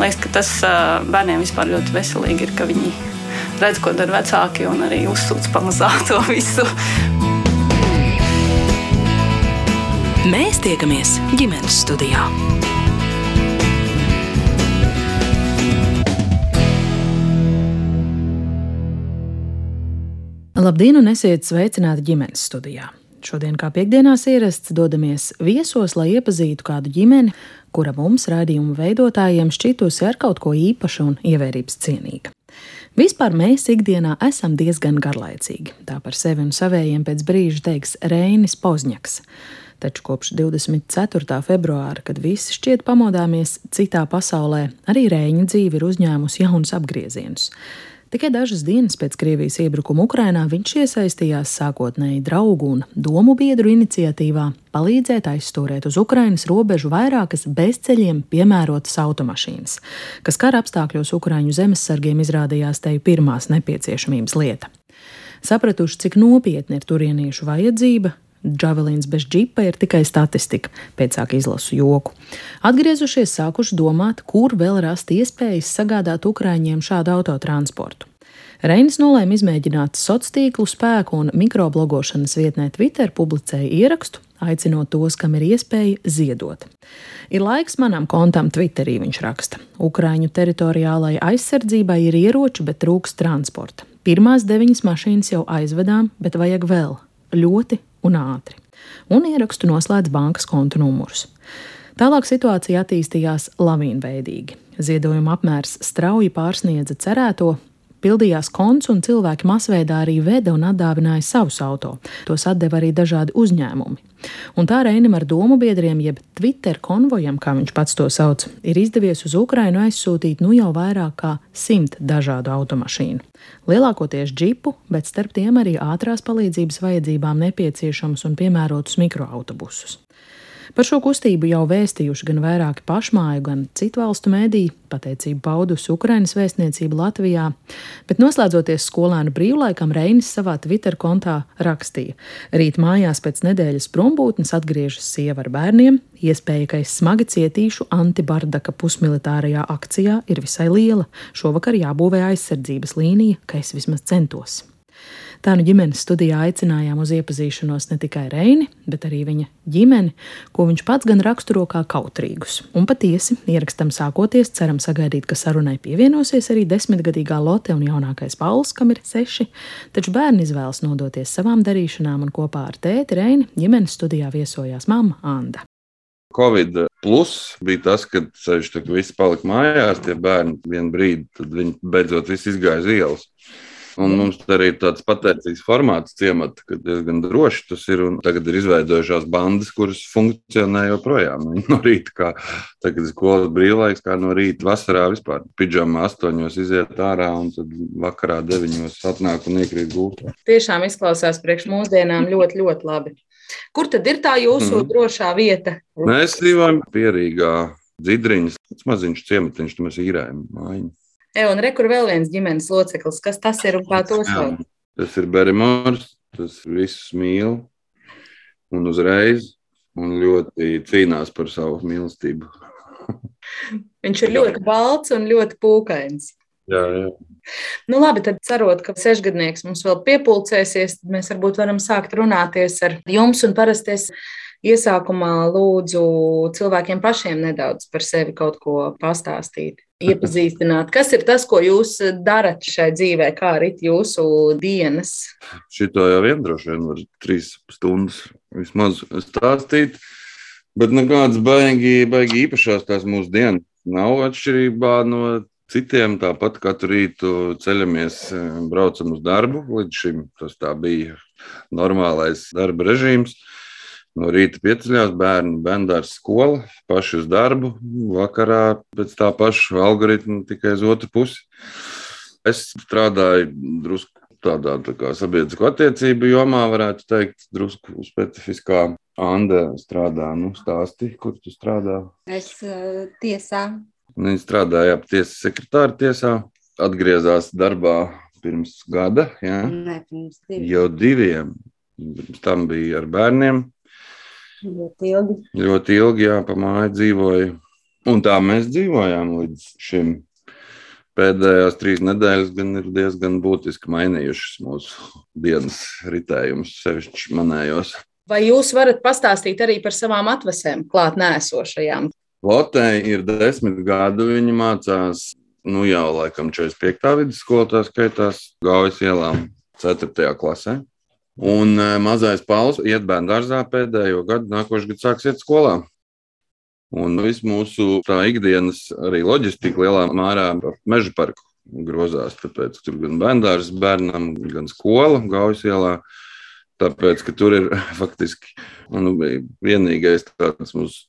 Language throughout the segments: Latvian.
liekas, ka tas bērniem vispār ļoti veselīgi ir, ka viņi redz, ko dara vecāki un arī uzsūc pamazām to visu. Mēs tiekamies ģimenes studijā. Labdien, un esiet sveicināti ģimenes studijā. Šodien, kā piekdienās ierasts, dodamies viesos, lai iepazītu kādu ģimeni, kura mums, raidījumu veidotājiem, šķitusi ar kaut ko īpašu un ievērības cienīga. Vispār mēs ikdienā esam diezgan garlaicīgi. Tā par sevi un savējiem pēc brīža teiks Reinis Pozņaks. Taču kopš 24. februāra, kad visi šķiet pamodāmies citā pasaulē, arī Rēņa dzīve ir uzņēmusi jaunus apgriezienus. Tikai dažas dienas pēc Krievijas iebrukuma Ukrainā viņš iesaistījās sākotnēji draugu un domu biedru iniciatīvā palīdzēt aizstūrēt uz Ukrainas robežu vairākas bezceļiem piemērotas automašīnas, kas kara apstākļos Ukraiņu zemesargiem izrādījās te pirmās nepieciešamības lieta. Sapratuši, cik nopietni ir turieniešu vajadzība, Džavelīns bez džipa ir tikai statistika, pēcāk izlasu joku. Atgriezušies, sākuši domāt, kur vēl rast iespējas sagādāt Ukrāņiem šādu autotransportu. Reinis nolēma izmēģināt sociālo tīklu spēku un mikroblogošanas vietnē Twitter publicēja ierakstu, aicinot tos, kam ir iespēja ziedot. Ir laiks manam kontam Twitterī, viņš raksta. Ukrāņu teritoriālajai aizsardzībai ir ieroči, bet trūks transporta. Pirmās deviņas mašīnas jau aizvedām, bet vajag vēl ļoti un ātri. Un ierakstu noslēdz bankas kontu numurus. Tālāk situācija attīstījās lavīnveidīgi. Ziedojuma apmērs strauji pārsniedza cerēto, pildījās konts un cilvēki masveidā arī veda un atdāvināja savus auto. Tos atdeva arī dažādi uzņēmumi. Un tā Reinim ar domu biedriem, jeb Twitter konvojam, kā viņš pats to sauc, ir izdevies uz Ukrainu aizsūtīt nu jau vairāk kā simt dažādu automašīnu. Lielākoties džipu, bet starp tiem arī ātrās palīdzības vajadzībām nepieciešamus un piemērotus mikroautobusus. Par šo kustību jau vēstījuši gan vairāki pašmāju, gan citu valstu mēdīji, pateicību paudusi Ukrainas vēstniecība Latvijā, bet noslēdzoties skolēnu brīvlaikam, Reinis savā Twitter kontā rakstīja: Rīt mājās pēc nedēļas prombūtnes atgriežas sieva ar bērniem, iespēja, ka es smagi cietīšu antibardaka pusmilitārajā akcijā ir visai liela. Šovakar jābūvē aizsardzības līnija, ka es vismaz centos. Tā nu ģimenes studijā aicinājām uz iepazīšanos ne tikai Reini, bet arī viņa ģimeni, ko viņš pats gan raksturo kā kautrīgus. Un patiesi, ierakstam sākoties, ceram sagaidīt, ka sarunai pievienosies arī desmitgadīgā Lotte un jaunākais Pauls, kam ir seši, taču bērni izvēlas nodoties savām darīšanām un kopā ar tēti Reini ģimenes studijā viesojās mamma Anda. Covid plus bija tas, kad ceļš tur viss palika mājās, tie bērni vienu brīdi, tad viņi beidzot viss izgāja uz ielas. Un mums arī ir tāds pateicīgs formāts ciemata, ka diezgan droši tas ir. Tagad ir izveidojušās bandas, kuras funkcionē joprojām. No rīta, kā tagad ir skolas brīvlaiks, kā no rīta vasarā vispār. Pidžamā astoņos iziet ārā un tad vakarā deviņos atnāk un iekrīt gultā. Tiešām izklausās priekš mūsdienām ļoti, ļoti labi. Kur tad ir tā jūsu mm. drošā vieta? Mēs dzīvojam pierīgā dzidriņas, maziņš ciematiņš, tur mēs īrējam mājiņu. E, un re, kur vēl viens ģimenes loceklis, kas tas ir un kā to sauc? Tas ir Berimors, tas visus mīl un uzreiz un ļoti cīnās par savu mīlestību. Viņš ir ļoti balts un ļoti pūkains. Jā, jā. Nu, labi, tad cerot, ka sešgadnieks mums vēl piepulcēsies, tad mēs varbūt varam sākt runāties ar jums un parasties. Iesākumā lūdzu cilvēkiem pašiem nedaudz par sevi kaut ko pastāstīt iepazīstināt. Kas ir tas, ko jūs darat šai dzīvē, kā arī jūsu dienas? Šito jau vien droši vien var trīs stundas vismaz stāstīt, bet nekādas baigi, baigi īpašās tās mūsu dienas nav atšķirībā no citiem. Tāpat katru rītu ceļamies, braucam uz darbu. Līdz šim tas tā bija normālais darba režīms. No rīta pieceļās bērni, bērns skola, paši uz darbu, vakarā pēc tā paša algoritma tikai uz otru pusi. Es strādāju drusku tādā tā kā sabiedrisko attiecību jomā, varētu teikt, drusku specifiskā. Anna strādā, nu, stāsti, kur tu strādā? Es uh, tiesā. Viņa strādāja ap tiesas sekretāra tiesā, atgriezās darbā pirms gada. Jā. Ne, pirms diviem. Jau diviem. Pirms tam bija ar bērniem. Ļoti ilgi. Ļoti ilgi, jā, pa māju dzīvoju. Un tā mēs dzīvojām līdz šim. Pēdējās trīs nedēļas gan ir diezgan būtiski mainījušas mūsu dienas ritējumus, sevišķi manējos. Vai jūs varat pastāstīt arī par savām atvasēm, klāt nēsošajām? Lotei ir desmit gadi, viņa mācās, nu jau laikam 45. vidusskolā, tā skaitās Gaujas ielām 4. klasē. Un e, mazais Pauls iet bērnu dārzā pēdējo gadu, nākošais gads sāks iet skolā. Un viss mūsu tā ikdienas arī loģistika lielā mērā ap meža parku grozās. Tāpēc tur gan bērns bērnam, gan skola Gaujas ielā. Tāpēc, ka tur ir faktiski nu, vienīgais tāds mūsu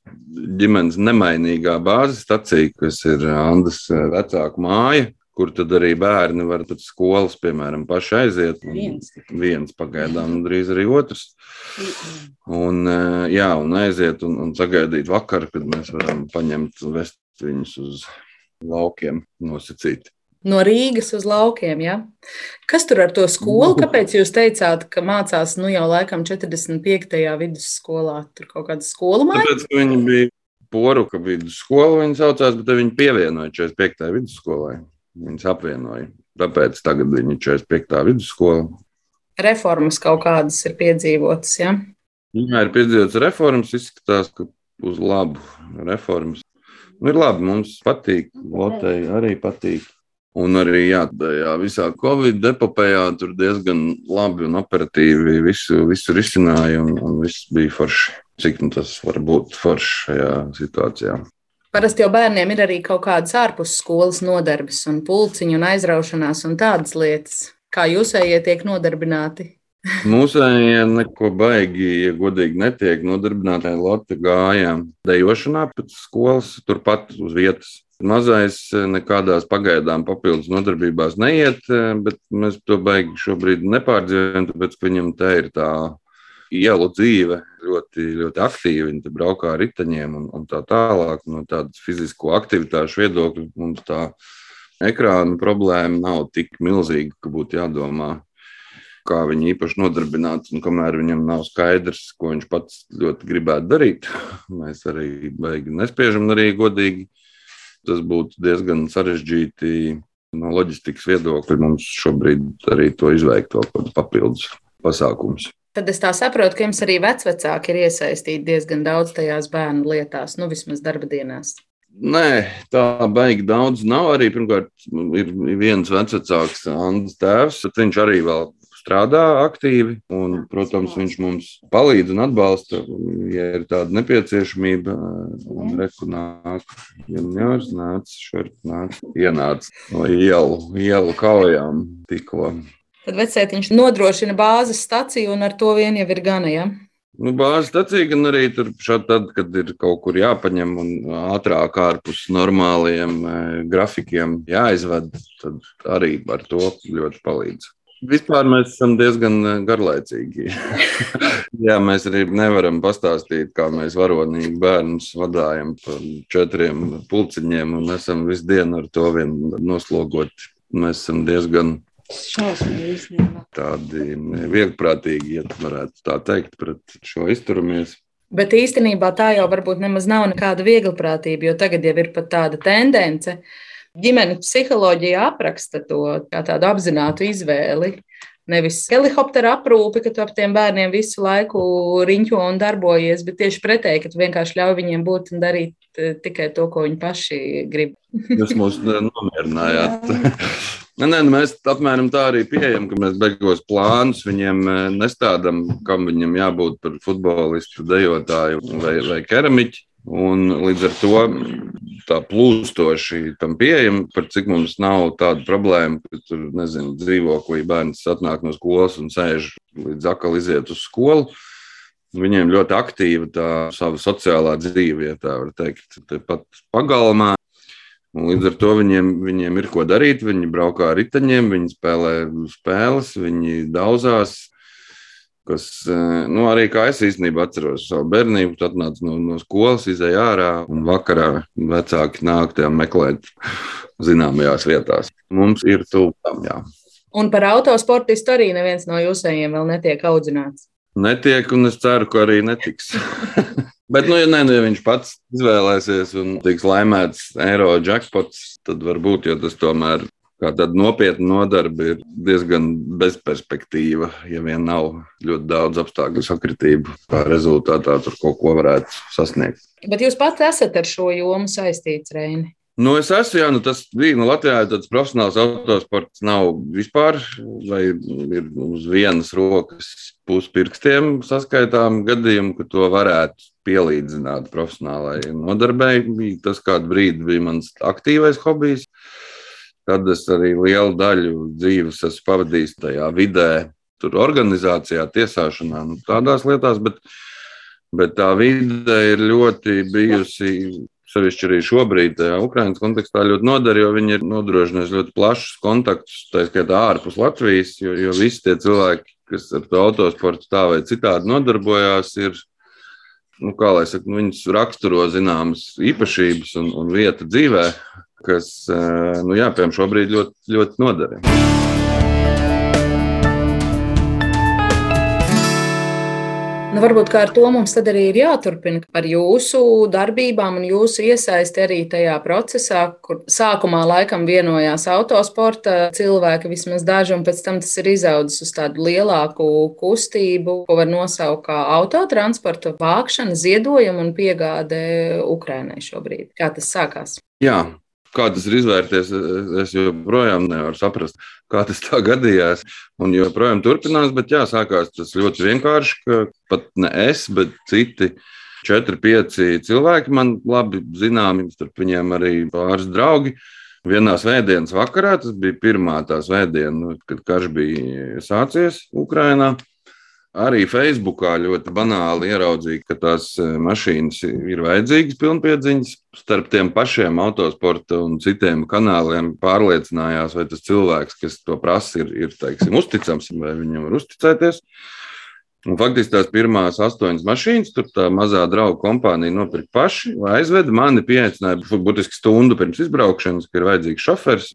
ģimenes nemainīgā bāzes stacija, kas ir Andas vecāku māja kur tad arī bērni var pēc skolas, piemēram, paši aiziet. Viens. Viens pagaidām, un drīz arī otrs. Un, eh, jā, un aiziet un, un sagaidīt vakaru, kad mēs varam paņemt un vest viņus uz laukiem nosacīt. No Rīgas uz laukiem. Ja? Kas tur ar to skolu? Kāpēc jūs teicāt, ka mācās nu jau laikam 45. vidusskolā? Tur kaut kāda skola ka viņi bija poruka vidusskola, viņi saucās, bet viņi pievienoja 45. vidusskolai. Viņus apvienoja. Tāpēc tagad viņi ir 45. vidusskola. Reformas kaut kādas ir piedzīvotas. Ja? Jā, ir piedzīvotas reformas, izskatās, ka uz labu reformas. Nu, ir labi, mums patīk, Latvijai arī patīk. Un arī jā, tajā visā Covid epopējā tur diezgan labi un operatīvi visu, visu risināja, un, un viss bija forši. Cik nu tas var būt forši šajā situācijā. Parasti jau bērniem ir arī kaut kādas ārpus skolas nodarbes, un pulciņu un aizraušanās un tādas lietas. Kā jūsējie tiek nodarbināti? Mūsējie neko baigi, ja godīgi netiek nodarbināti. Lotte gājām dejošanā pēc skolas, turpat uz vietas. Mazais nekādās pagaidām papildus nodarbībās neiet, bet mēs to baigi šobrīd nepārdzīvojam, tāpēc ka viņam te ir tā ielu dzīve ļoti, ļoti aktīva. Viņi braukā ar riteņiem un, un tā tālāk. No tādas fizisko aktivitāšu viedokļa mums tā ekrāna problēma nav tik milzīga, ka būtu jādomā, kā viņu īpaši nodarbināt. Un kamēr viņam nav skaidrs, ko viņš pats ļoti gribētu darīt, mēs arī baigi nespiežam arī godīgi. Tas būtu diezgan sarežģīti no loģistikas viedokļa mums šobrīd arī to izveikt vēl papildus pasākumus. Tad es tā saprotu, ka jums arī vecvecāki ir iesaistīti diezgan daudz tajās bērnu lietās, nu vismaz darba dienās. Nē, tā baigi daudz nav. Arī pirmkārt, ir viens vecāks, Andris Tēvs. Viņš arī vēl strādā aktīvi, un, protams, viņš mums palīdz un atbalsta, ja ir tāda nepieciešamība. Un reku nāk, juniors nāc, šeit nāc, ienāc no ielu, ielu kaujām tikko. Tad vecētiņš nodrošina bāzes staciju, un ar to vien jau ir gana. Ja? Nu, Bāzes stacija gan arī tur šādi, tad, kad ir kaut kur jāpaņem un ātrāk ārpus normāliem e, grafikiem jāizved, tad arī ar to ļoti palīdz. Vispār mēs esam diezgan e, garlaicīgi. Jā, mēs arī nevaram pastāstīt, kā mēs varonīgi bērnus vadājam pa četriem pulciņiem un esam visu dienu ar to vien noslogoti. Mēs esam diezgan Šausmīgi tādi vieglprātīgi, ja varētu tā teikt, pret šo izturamies. Bet īstenībā tā jau varbūt nemaz nav nekāda vieglprātība, jo tagad jau ir pat tāda tendence. Ģimenes psiholoģija apraksta to kā tādu apzinātu izvēli. Nevis helikoptera aprūpe, ka tu ap tiem bērniem visu laiku riņķo un darbojies, bet tieši pretēji, ka tu vienkārši ļauj viņiem būt un darīt eh, tikai to, ko viņi paši grib. Jūs mūs nomierinājāt. Nē, nē, nu mēs apmēram tā arī pieejam, ka mēs beigās plānus viņiem e, nestādām, kam viņam jābūt par futbolistu, dejotāju vai, vai keramiķu. Un līdz ar to tā plūstoši tam pieejam, par cik mums nav tāda problēma, ka tur, nezinu, dzīvoklī bērns atnāk no skolas un sēž līdz akal iziet uz skolu. Viņiem ļoti aktīva tā sava sociālā dzīve, ja tā var teikt, tepat pagalmā. Un līdz ar to viņiem, viņiem ir ko darīt. Viņi braukā ar riteņiem, viņi spēlē spēles, viņi daudzās. Kas, eh, nu, arī kā es īstenībā atceros savu bērnību, tad nāca no, no skolas, izēja ārā un vakarā vecāki nāk tajā meklēt zināmajās vietās. Mums ir tūlām, jā. Un par autosportistu arī neviens no jūsējiem vēl netiek audzināts. Netiek, un es ceru, ka arī netiks. Bet, nu, ja, nē, nu, ja viņš pats izvēlēsies un tiks laimēts eiro jackpots, tad varbūt, tas tomēr kā tāda nopietna nodarbe ir diezgan bezperspektīva, ja vien nav ļoti daudz apstākļu sakritību, kā rezultātā tur kaut ko varētu sasniegt. Bet jūs pats esat ar šo jomu saistīts, Reini? Nu, es esmu, jā, nu, tas bija. Nu, Latvijā tāds profesionāls autosports nav vispār, vai ir uz vienas rokas puspirkstiem saskaitām gadījumu, ka to varētu pielīdzināt profesionālai nodarbei. Tas kādu brīdi bija mans aktīvais hobijs. Tad es arī lielu daļu dzīves esmu pavadījis tajā vidē, tur organizācijā, tiesāšanā, nu, tādās lietās. Bet, bet tā vide ir ļoti bijusi sevišķi arī šobrīd, Ukraiņas kontekstā, ļoti noder, jo viņi ir nodrošinājuši ļoti plašus kontaktus, tā skaitā ārpus Latvijas, jo, jo visi tie cilvēki, kas ar to autosportu tā vai citādi nodarbojās, ir, nu, kā lai saka, nu, viņus raksturo zināmas īpašības un, un vieta dzīvē, kas, nu, jā, piemēram, šobrīd ļoti, ļoti noderīgi. Nu, varbūt ar to mums arī ir jāturpina ar jūsu darbībām un jūsu iesaisti arī tajā procesā, kur sākumā laikam vienojās autosporta cilvēki, vismaz daži, un pēc tam tas ir izaudzis uz tādu lielāku kustību, ko var nosaukt kā autotransporta vākšana, ziedojuma un piegāde Ukrainai šobrīd. Kā tas sākās? Jā, Kā tas ir izvērties, es joprojām nevaru saprast, kā tas tā gadījās. Un joprojām turpinās, bet jā, sākās tas ļoti vienkārši, ka pat ne es, bet citi četri, pieci cilvēki man labi zināmi, starp viņiem arī pāris draugi. Vienā svētdienas vakarā, tas bija pirmā tā svētdiena, kad karš bija sācies Ukrajinā. Arī Facebookā ļoti banāli ieraudzīja, ka tās e, mašīnas ir vajadzīgas, pilnpiedziņas. Starp tiem pašiem autosporta un citiem kanāliem pārliecinājās, vai tas cilvēks, kas to prasa, ir, ir teiksim, uzticams, vai viņam var uzticēties. Un faktiski tās pirmās astoņas mašīnas, tur tā mazā draugu kompānija nopirka paši, aizveda mani, pieaicināja burtiski stundu pirms izbraukšanas, ka ir vajadzīgs šofers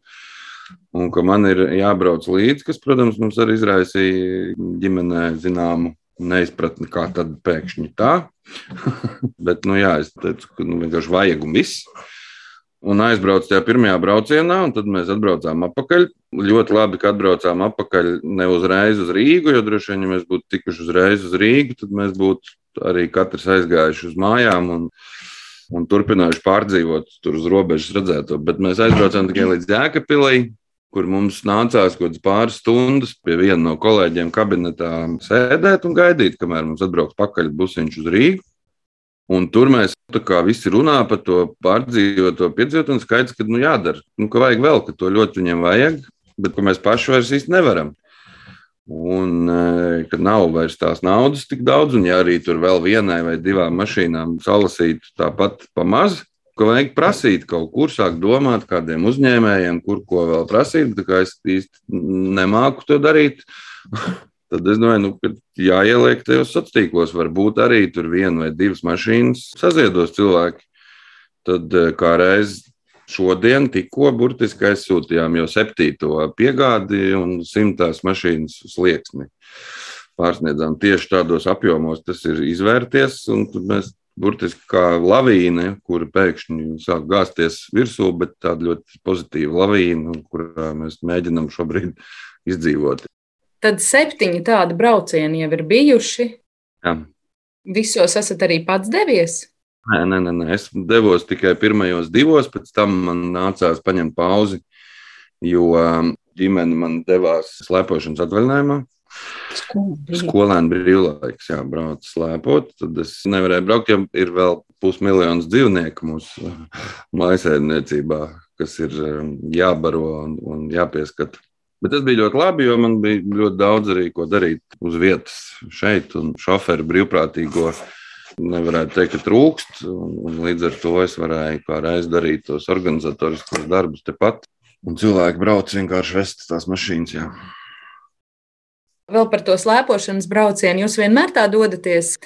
un ka man ir jābrauc līdzi, kas, protams, mums arī izraisīja ģimenē zināmu neizpratni, kā tad pēkšņi tā. Bet, nu jā, es teicu, ka nu, vienkārši vajag un viss. Un aizbraucu tajā pirmajā braucienā, un tad mēs atbraucām atpakaļ. Ļoti labi, ka atbraucām atpakaļ ne uzreiz uz Rīgu, jo droši vien, ja mēs būtu tikuši uzreiz uz Rīgu, tad mēs būtu arī katrs aizgājuši uz mājām un, un turpinājuši pārdzīvot tur uz robežas redzēto. Bet mēs aizbraucām tikai līdz Jēkabpilī, kur mums nācās kaut kādas pāris stundas pie viena no kolēģiem kabinetā sēdēt un gaidīt, kamēr mums atbrauks pakaļ busiņš uz Rīgu. Un tur mēs visi runā par to pārdzīvoto piedzīvotu, un skaidrs, ka nu, jādara, nu, ka vajag vēl, ka to ļoti viņiem vajag, bet mēs paši vairs īsti nevaram. Un e, ka nav vairs tās naudas tik daudz, un ja arī tur vēl vienai vai divām mašīnām salasītu tāpat pa mazu, ka vajag prasīt kaut kur, sākt domāt kādiem uzņēmējiem, kur ko vēl prasīt. Tā kā es īsti nemāku to darīt, tad es domāju, nu, ka jāieliek tajos sociālos tīklos. Varbūt arī tur viena vai divas mašīnas saziedos cilvēki. Tad eh, kā reiz šodien tikko burtiski aizsūtījām jau septīto piegādi un simtās mašīnas slieksni. Pārsniedzām tieši tādos apjomos, tas ir izvērties, un mēs burtiski kā lavīna, kur pēkšņi sāk gāzties virsū, bet tāda ļoti pozitīva lavīna, kurā mēs mēģinām šobrīd izdzīvot. Tad septiņi tādi braucieni jau ir bijuši. Jā. Visos esat arī pats devies? Nē, nē, nē, nē. es devos tikai pirmajos divos, pēc tam man nācās paņemt pauzi, jo um, ģimene man devās slēpošanas atvaļinājumā. Skolēnu brīvlaiks, jā, brauc slēpot. Tad es nevarēju braukt, jo ir vēl pusmiljons dzīvnieku mūsu mājasēmniecībā, kas ir um, jābaro un, un jāpieskata. Bet tas bija ļoti labi, jo man bija ļoti daudz arī ko darīt uz vietas šeit, un šoferu brīvprātīgo nevarētu teikt, ka trūkst. Un, un līdz ar to es varēju kā reiz darīt tos organizatoriskos darbus tepat. Un cilvēki brauc vienkārši vest tās mašīnas. Jā. Vēl par to slēpošanas braucienu. Jūs vienmēr tā dodaties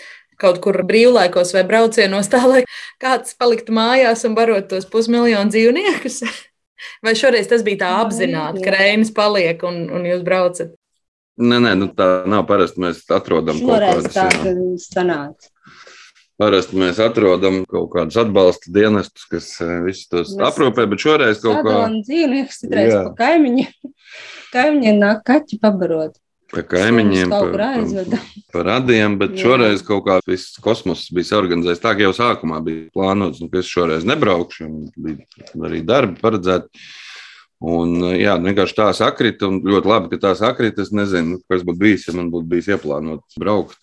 kaut kur brīvlaikos vai braucienos, tā lai kāds paliktu mājās un barot tos pusmiljonu dzīvniekus? Vai šoreiz tas bija tā apzināti, ka Reinis paliek un, un jūs braucat? Nē, nē, nu tā nav parasti. Mēs atrodam Šoreiz kaut kādas tā, sanāca. Parasti mēs atrodam kaut kādus atbalsta dienestus, kas eh, visus tos Mēs aprūpē, bet šoreiz kaut kā Sadalām dzīvniekus, citreiz pa kaimiņiem. Kaimiņiem nāk kaķi pabarot. pa kaimiņiem, pa, aizveda. pa radiem, bet Jā. šoreiz kaut kā viss kosmos bija organizēts tā, jau sākumā bija plānots, nu, ka es šoreiz nebraukšu, un bija arī darbi paredzēti. Un, jā, vienkārši tā sakrita, un ļoti labi, ka tā sakrita. Es nezinu, kas būtu bijis, ja man būtu bijis ieplānots braukt,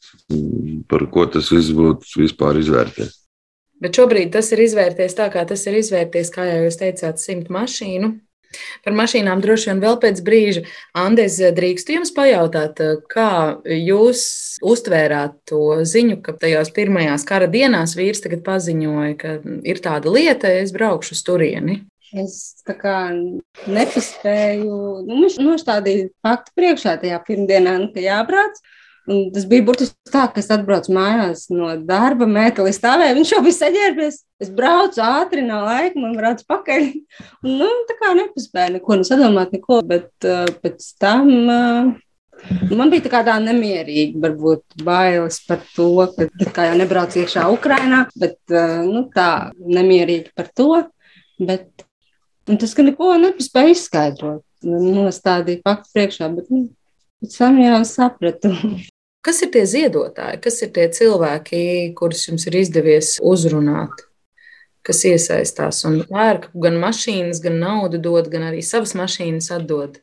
par ko tas viss būtu vispār izvērties. Bet šobrīd tas ir izvērties tā, kā tas ir izvērties, kā jau jūs teicāt, simt mašīnu. Par mašīnām droši vien vēl pēc brīža. Andēs, drīkstu jums pajautāt, kā jūs uztvērāt to ziņu, ka tajās pirmajās kara dienās vīrs tagad paziņoja, ka ir tāda lieta, es braukšu uz turieni. Es tā kā nepaspēju, nu, viņš nostādīja faktu priekšā tajā pirmdienā, nu, ka jābrauc. Un tas bija burtiski tā, ka es atbraucu mājās no darba, mētelī stāvēju, viņš jau bija saģērbies. Es braucu ātri, nav laika, man brauc pakaļ. Un, nu, tā kā nepaspēju neko nu, sadomāt, neko, bet uh, pēc tam uh, man bija tā kā tā nemierīga, varbūt bailes par to, ka tā kā jau nebrauc iekšā Ukrainā, bet uh, nu, tā nemierīga par to. Bet un tas, ka neko nepaspēju izskaidrot, nostādīja faktu priekšā, bet nu, tam jau sapratu. Kas ir tie ziedotāji, kas ir tie cilvēki, kurus jums ir izdevies uzrunāt, kas iesaistās un pērk gan mašīnas, gan naudu dod, gan arī savas mašīnas atdod?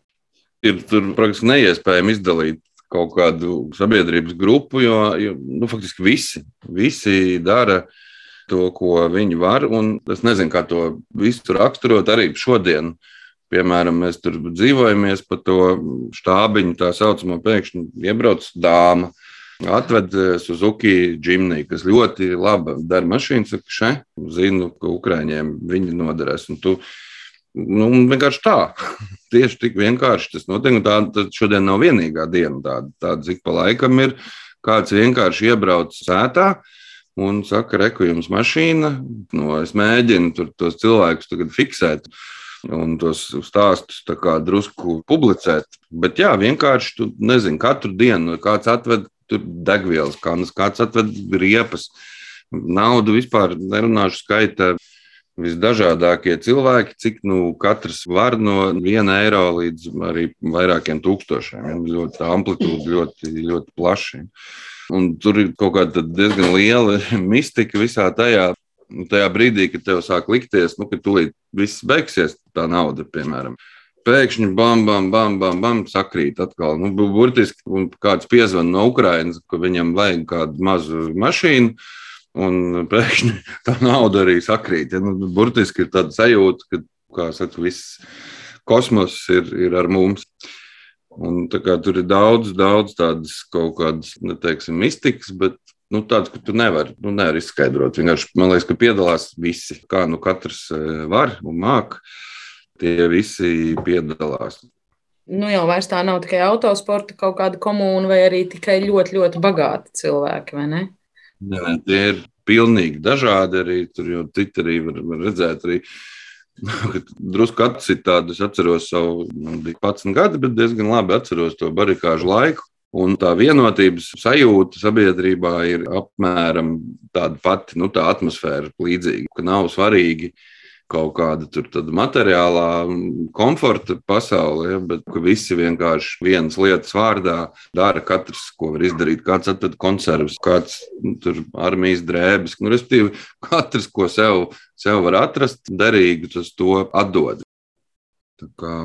Ir tur praktiski neiespējami izdalīt kaut kādu sabiedrības grupu, jo, jo nu, faktiski visi, visi dara to, ko viņi var. Un es nezinu, kā to visu raksturot arī šodien. Piemēram, mēs tur dzīvojamies pa to štābiņu, tā saucamo pēkšņi iebrauc dāma. Atved Suzuki Jimny, kas ļoti labi dara mašīnu. Saka, še, zinu, ka Ukrāņiem viņi noderēs. Un tu, nu, vienkārši tā. Tieši tik vienkārši tas notiek. Tā tas šodien nav vienīgā diena. Tāda, tāda cik pa laikam ir. Kāds vienkārši iebrauc sētā un saka, reku jums mašīna. No, es mēģinu tur tos cilvēkus fiksēt un tos stāstus drusku publicēt. Bet jā, vienkārši tu nezini, katru dienu kāds atved degvielas kanas, kāds atved riepas. Naudu vispār nerunāšu skaita visdažādākie cilvēki, cik nu katrs var no viena eiro līdz arī vairākiem tūkstošiem. Ja, ļoti amplitūda ļoti, ļoti plaša. Un tur ir kaut kāda diezgan liela mistika visā tajā. Tajā brīdī, kad tev sāk likties, nu, ka tūlīt viss beigsies, tā nauda, piemēram, pēkšņi bam, bam, bam, bam, bam sakrīt atkal. Nu, bu- burtiski kāds piezvan no Ukrainas, ka viņam vajag kādu mazu mašīnu, un pēkšņi tā nauda arī sakrīt. Ja? Nu, burtiski ir tāda sajūta, ka, kā saka, viss kosmos ir, ir ar mums. Un, kā, tur ir daudz, daudz tādas kaut kādas, neteiksim, mistikas, bet nu, tādas, ka tu nevari, nu, nevari izskaidrot. Vienkārši man liekas, ka piedalās visi. Kā nu katrs eh, var un māk, tie visi piedalās. Nu, jau vairs tā nav tikai autosporta kaut kāda komūna, vai arī tikai ļoti, ļoti bagāti cilvēki, vai ne? Nē, tie ir pilnīgi dažādi. Arī tur jau Twitterī var, var redzēt, arī, drusku atsitāt. Es atceros savu, man bija 11 gadi, bet diezgan labi atceros to barikāžu laiku. Un tā vienotības sajūta sabiedrībā ir apmēram tāda pati, nu, tā atmosfēra līdzīga, ka nav svarīgi kaut kāda tur materiālā komforta pasaule, ja, bet ka visi vienkārši vienas lietas vārdā dara katrs, ko var izdarīt. Kāds atved konservus, kāds nu, tur armijas drēbes, nu, respektīvi, katrs, ko sev, sev var atrast, derīgi tas to atdod. Tā kā,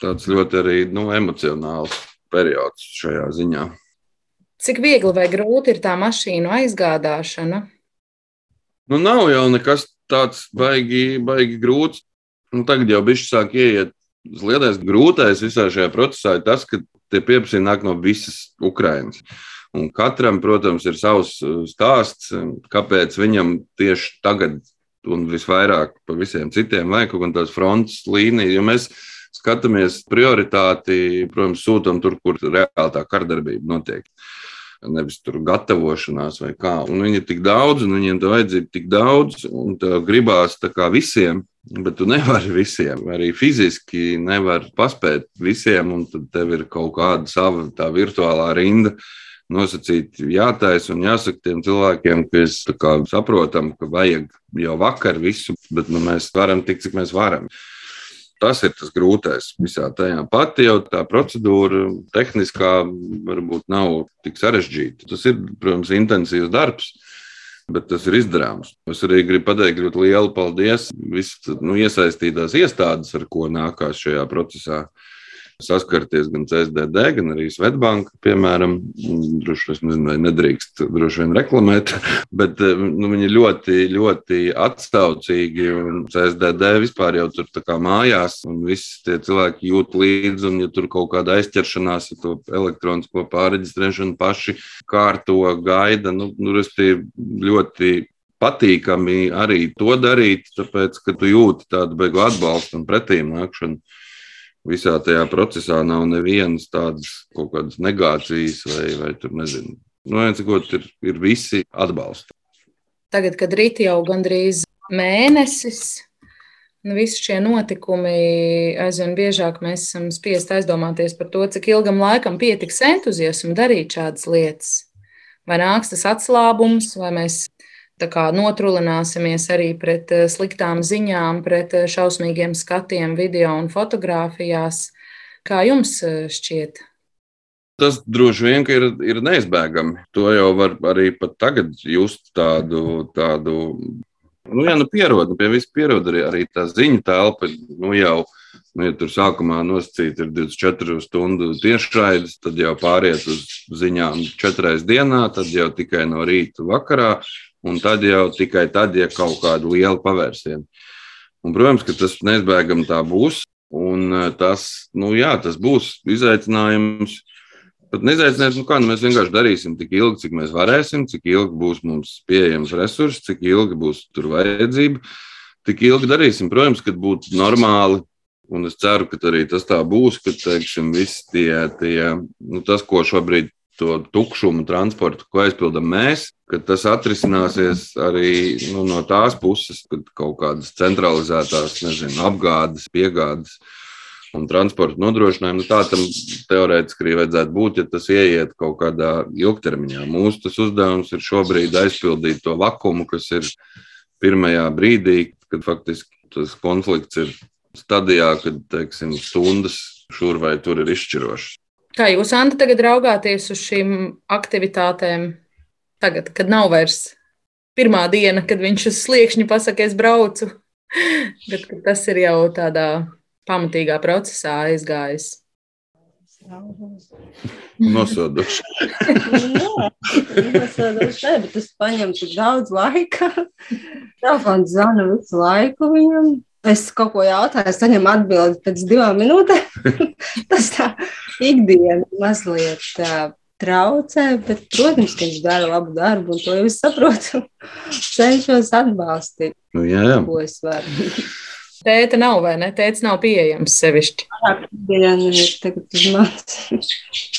tāds ļoti arī nu, emocionāls periods šajā ziņā. Cik viegli vai grūti ir tā mašīnu aizgādāšana? Nu, nav jau nekas tāds baigi, baigi grūts. Nu, tagad jau bišķi sāk ieiet lielais grūtais visā šajā procesā ir tas, ka tie pieprasījumi nāk no visas Ukrainas. Un katram, protams, ir savs uh, stāsts, kāpēc viņam tieši tagad un visvairāk par visiem citiem vajag kaut kādas frontes līnijas. Jo mēs skatāmies prioritāti, protams, sūtām tur, kur reāli tā kardarbība notiek. Nevis tur gatavošanās vai kā. Un viņi ir tik daudz, un viņiem tā vajadzība tik daudz, un tā gribās tā kā visiem, bet tu nevari visiem. Arī fiziski nevar paspēt visiem, un tad tev ir kaut kāda sava tā virtuālā rinda nosacīti jātaisa un jāsaka tiem cilvēkiem, ka mēs saprotam, ka vajag jau vakar visu, bet nu, mēs varam tik, cik mēs varam. Tas ir tas grūtais visā tajā. Pati jau tā procedūra, tehniskā, varbūt nav tik sarežģīta. Tas ir, protams, intensīvs darbs bet tas ir izdarāms. Es arī gribu pateikt ļoti lielu paldies visām nu, iesaistītās iestādes, ar ko nākās šajā procesā saskarties gan CSDD, gan arī Svetbanka, piemēram. Droši vien, nezinu, vai nedrīkst droši vien reklamēt, bet nu, viņi ļoti, ļoti atsaucīgi. CSDD vispār jau tur kā mājās, un visi tie cilvēki jūt līdzi, un ja tur kaut kāda aizķeršanās ar to elektronisko pārreģistrēšanu paši kārto, gaida, nu, nu ļoti patīkami arī to darīt, tāpēc, ka tu jūti tādu beigu atbalstu un pretīm nākšanu visā tajā procesā nav nevienas tādas kaut kādas negācijas vai, vai tur nezinu. Nu, viens, ir, ir visi atbalsti. Tagad, kad rīt jau gandrīz mēnesis, nu, visi šie notikumi aizvien biežāk mēs esam spiest aizdomāties par to, cik ilgam laikam pietiks entuziasmu darīt šādas lietas. Vai nāks tas atslābums, vai mēs notrulināsimies arī pret eh, sliktām ziņām, pret eh, šausmīgiem skatiem, video un fotografijās. Kā jums eh, šķiet? Tas droši vien ir, ir neizbēgami. To jau var arī pat tagad just tādu. tādu nu, jā, nu pierod, nu, pie viss pierod arī, arī tā ziņu telpa. Nu, jau, nu, ja tur sākumā nosacīta ir 24 stundu tiešraides, tad jau pāriet uz ziņām četras dienā, tad jau tikai no rīta vakarā un tad jau tikai tad, ja kaut kāda liela pavērsiena. Un, protams, ka tas neizbēgami tā būs, un eh, tas, nu, jā, tas būs izaicinājums. Pat nezaicinājums, nu kā nu mēs vienkārši darīsim tik ilgi, cik mēs varēsim, cik ilgi būs mums pieejams resursi, cik ilgi būs tur vajadzība. Tik ilgi darīsim, protams, kad būtu normāli Un es ceru, ka arī tas tā būs, ka teiksim, tie, tie nu, tas, ko šobrīd to tukšumu transportu, ko aizpildām mēs, ka tas atrisināsies arī nu, no tās puses, kad kaut kādas centralizētās, nezinu, apgādes, piegādes un transporta nodrošinājumu. Nu, tā tam teorētiski arī vajadzētu būt, ja tas ieiet kaut kādā ilgtermiņā. Mūsu uzdevums ir šobrīd aizpildīt to vakumu, kas ir pirmajā brīdī, kad faktiski tas konflikts ir stadijā, kad teiksim, stundas šur vai tur ir izšķirošas. Kā jūs, Anta, tagad raugāties uz šīm aktivitātēm, tagad, kad nav vairs pirmā diena, kad viņš uz sliekšņa pasakā, es braucu, bet tas ir jau tādā pamatīgā procesā aizgājis. Nosodoši. Nosodoši, bet tas paņem tik daudz laika. Telefons zvana visu laiku viņam. Es kaut ko jautāju, es saņemu atbildi pēc divām minūtēm. Tas tā ikdiena mazliet tā, traucē, bet, protams, ka viņš dara labu darbu, un to jau es saprotu. Cenšos atbalstīt, nu, jā, jā. ko es varu. Tēta nav, vai ne? Tēta nav pieejams sevišķi.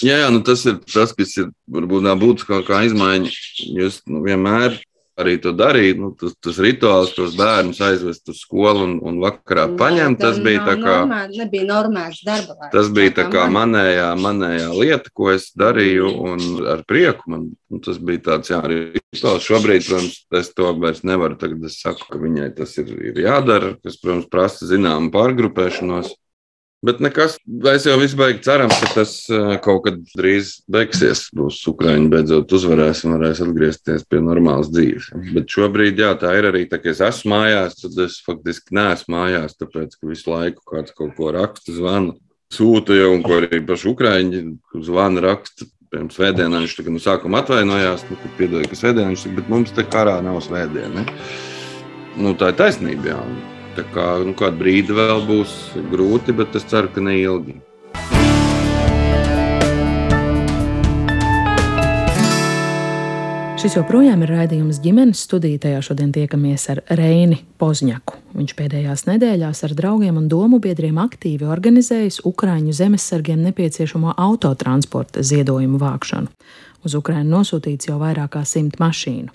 jā, jā, nu tas ir tas, kas ir varbūt tā būtu kaut kā izmaiņa. Jūs nu, vienmēr arī to darīt. Nu, tas, tas rituāls, tos bērnus aizvest uz skolu un, un vakarā nu, paņemt, tas bija tā kā. Normāli, nebija normāls darba laiks. Tas bija tā kā manējā, manējā lieta, ko es darīju un ar prieku. Man, tas bija tāds, jā, arī rituāls. Šobrīd, protams, es to vairs nevaru. Tagad es saku, ka viņai tas ir, ir jādara, kas, protams, prasa zināmu pārgrupēšanos. Bet nekas, es jau visu beigšu cerams, ka tas kaut kad drīz beigsies. Būs Ukrāņi beidzot uzvarēs un varēs atgriezties pie normālas dzīves. Bet šobrīd, jā, tā ir arī tā, ka es esmu mājās, tad es faktiski neesmu mājās, tāpēc, ka visu laiku kāds kaut ko raksta, zvana, sūta jau, un ko arī paši Ukrāņi zvana, raksta. Pirms svētdienā viņš tā, nu, sākumā atvainojās, nu, piedod, ka svētdienā viņš saka, bet mums te karā nav svētdiena. Nu, tā ir taisnība. Jā. Tā kā nu, kādu brīdi vēl būs grūti, bet es ceru, ka neilgi. Šis joprojām ir raidījums ģimenes studijā. Tajā šodien tiekamies ar Reini Pozņaku. Viņš pēdējās nedēļās ar draugiem un domu biedriem aktīvi organizējis Ukrāņu zemesargiem nepieciešamo autotransporta ziedojumu vākšanu. Uz Ukrajinu nosūtīts jau vairāk kā simt mašīnu.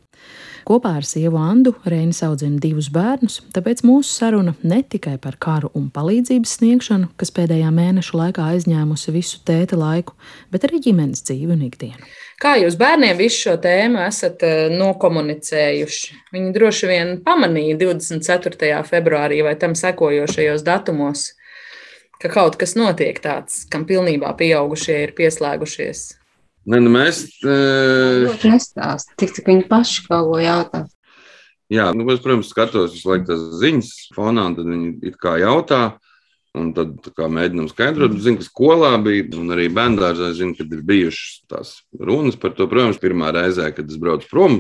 Kopā ar sievu Andu Reinis audzina divus bērnus, tāpēc mūsu saruna ne tikai par karu un palīdzības sniegšanu, kas pēdējā mēneša laikā aizņēmusi visu tēta laiku, bet arī ģimenes dzīvi un ikdienu. Kā jūs bērniem visu šo tēmu esat eh, nokomunicējuši? Viņi droši vien pamanīja 24. februārī vai tam sekojošajos datumos, ka kaut kas notiek tāds, kam pilnībā pieaugušie ir pieslēgušies. Ne, nu mēs. E... Nestāst, tik cik viņi paši kaut ko jautā. Jā, nu, es, protams, skatos visu laiku tās ziņas fonā, un tad viņi it kā jautā. Un tad mēģinām skaidrot, zinu, ka skolā bija, un arī bērngārzā zinu, ka ir bijušas tās runas par to. Protams, pirmā reize, kad es braucu prom,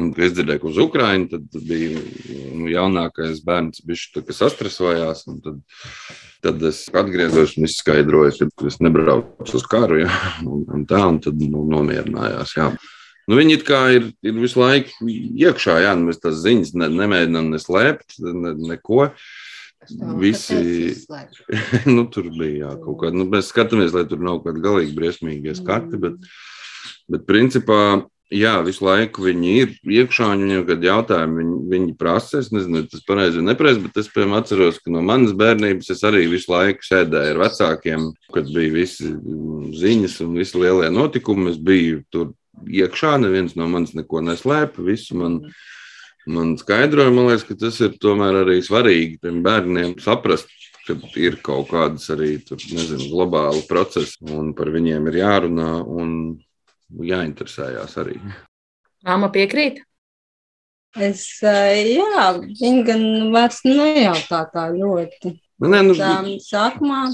un es dzirdēju, uz Ukrajinu, tad bija nu, jaunākais bērns, bišķi, kas sastrasojās. Tad, tad es atgriezos un izskaidroju, ka es nebraucu uz karu, ja, un, un tā, un tad nu, nomierinājās. Jā. Nu, viņi ir, ir visu laiku iekšā, jā, nu, mēs tās ziņas ne, nemēģinām neslēpt, ne, neko. Visi, nu, tur bija jā, kaut kāda. Nu, mēs skatāmies, lai tur nav kādi galīgi briesmīgie skati, bet, bet principā, jā, visu laiku viņi ir iekšā, viņiem kad jautājumi viņi, viņi prasa. Es nezinu, tas pareizi vai nepareizi, bet es, piemēram, atceros, ka no manas bērnības es arī visu laiku sēdēju ar vecākiem, kad bija visi ziņas un visi lielie notikumi. Es biju tur iekšā, neviens no manis neko neslēpa, visu man. Mm man skaidroja, man liekas, ka tas ir tomēr arī svarīgi tiem bērniem saprast, ka ir kaut kādas arī tur, nezinu, globāli procesi, un par viņiem ir jārunā un jāinteresējās arī. Māma piekrīt? Es, jā, viņa gan vairs nejautā tā ļoti. Nu, nē, nu, tā, sākumā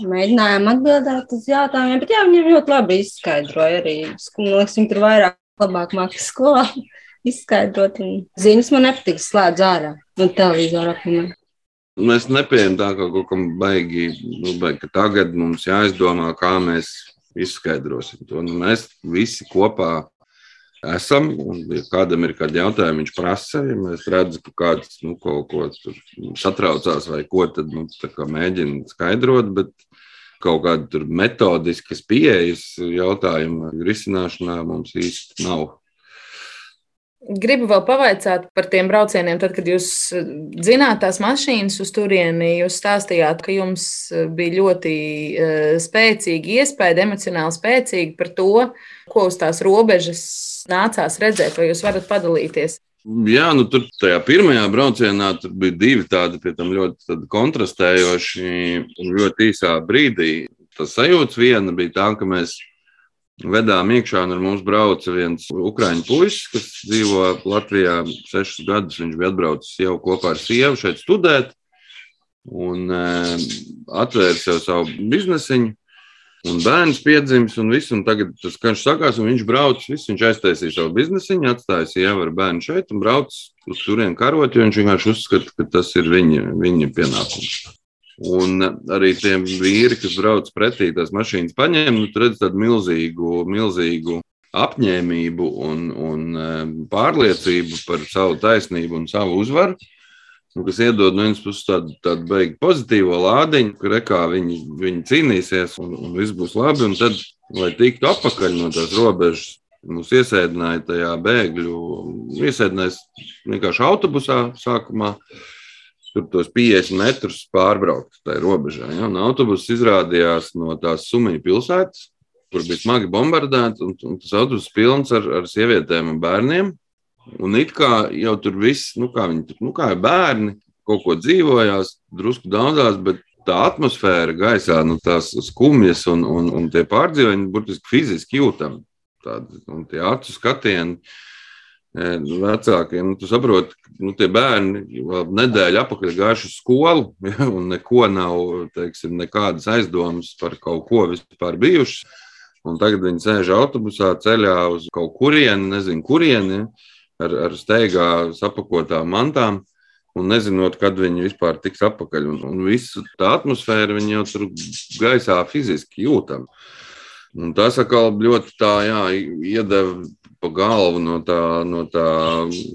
mēģinājām atbildēt uz jautājumiem, bet jā, viņa ļoti labi izskaidroja arī. Man liekas, viņa tur vairāk labāk mākslinieks skolā izskaidrot. Ziņas man nepatīk slēdz ārā no televizora apgabalā. Mēs nepieņemam tā, ka kaut kam baigi, nu, baigi, ka tagad mums jāizdomā, kā mēs izskaidrosim to. Nu, mēs visi kopā esam, un, ja kādam ir kādi jautājumi, viņš prasa, ja mēs redzam, ka kāds nu, kaut ko satraucās vai ko, tad nu, mēģina skaidrot. Bet kaut kāda metodiskas pieejas jautājuma risināšanā mums īsti nav. Gribu vēl pavaicāt par tiem braucieniem. Tad, kad jūs eh, zināt tās mašīnas uz turieni, jūs stāstījāt, ka jums eh, bija ļoti uh, spēcīga iespēja, emocionāli spēcīga par to, ko uz tās robežas nācās redzēt. Vai jūs varat padalīties? Jā, nu tur tajā pirmajā braucienā bija divi tādi, ļoti kontrastējoši un ļoti īsā brīdī. Tas sajūta viena bija tā, ka mēs vedām iekšā, un ar mums brauca viens ukrāņu puisis, kas dzīvo Latvijā sešus gadus. Viņš bija atbraucis jau kopā ar sievu šeit studēt un e, atvēra sev savu biznesiņu. Un bērns piedzimis, un viss, un tagad tas karš sakās, un viņš brauc, viss, viņš aiztaisīja savu biznesiņu, atstāja sievu ar bērnu šeit un brauc uz turieni karot, jo viņš vienkārši uzskata, ka tas ir viņa, viņa pienākums. Un arī tiem vīri, kas brauc pretī tās mašīnas, paņēma, nu, tādu milzīgu, milzīgu apņēmību un, un pārliecību par savu taisnību un savu uzvaru, nu, kas iedod no vienas puses tādu, tādu beigtu pozitīvo lādiņu, ka rekā viņi, viņi cīnīsies un, un viss būs labi. Un tad, lai tiktu atpakaļ no tās robežas, mūs iesēdināja tajā bēgļu, iesēdinājis vienkārši autobusā sākumā tur tos 50 metrus pārbraukt tajā robežā. Ja? Un autobuss izrādījās no tās Sumijas pilsētas, kur bija smagi bombardēts, un, un tas autobuss pilns ar, ar sievietēm un bērniem. Un it kā jau tur viss, nu kā viņi tur, nu kā bērni, kaut ko dzīvojās, drusku daudzās, bet tā atmosfēra gaisā, nu tās skumjas un, un, un tie pārdzīvojumi burtiski fiziski jūtami. Tādi, un tie acu skatieni vecākiem. Nu, tu saproti, ka nu, tie bērni vēl nedēļu atpakaļ gājuši uz skolu, ja, un neko nav, teiksim, nekādas aizdomas par kaut ko vispār bijušas. Un tagad viņi sēž autobusā, ceļā uz kaut kurieni, nezinu, kurieni, ar, ar steigā sapakotām mantām. Un nezinot, kad viņi vispār tiks atpakaļ. Un, un visu tā atmosfēra viņi jau tur gaisā fiziski jūtam. Un tas atkal ļoti tā, jā, iedeva pa galvu no tā, no tā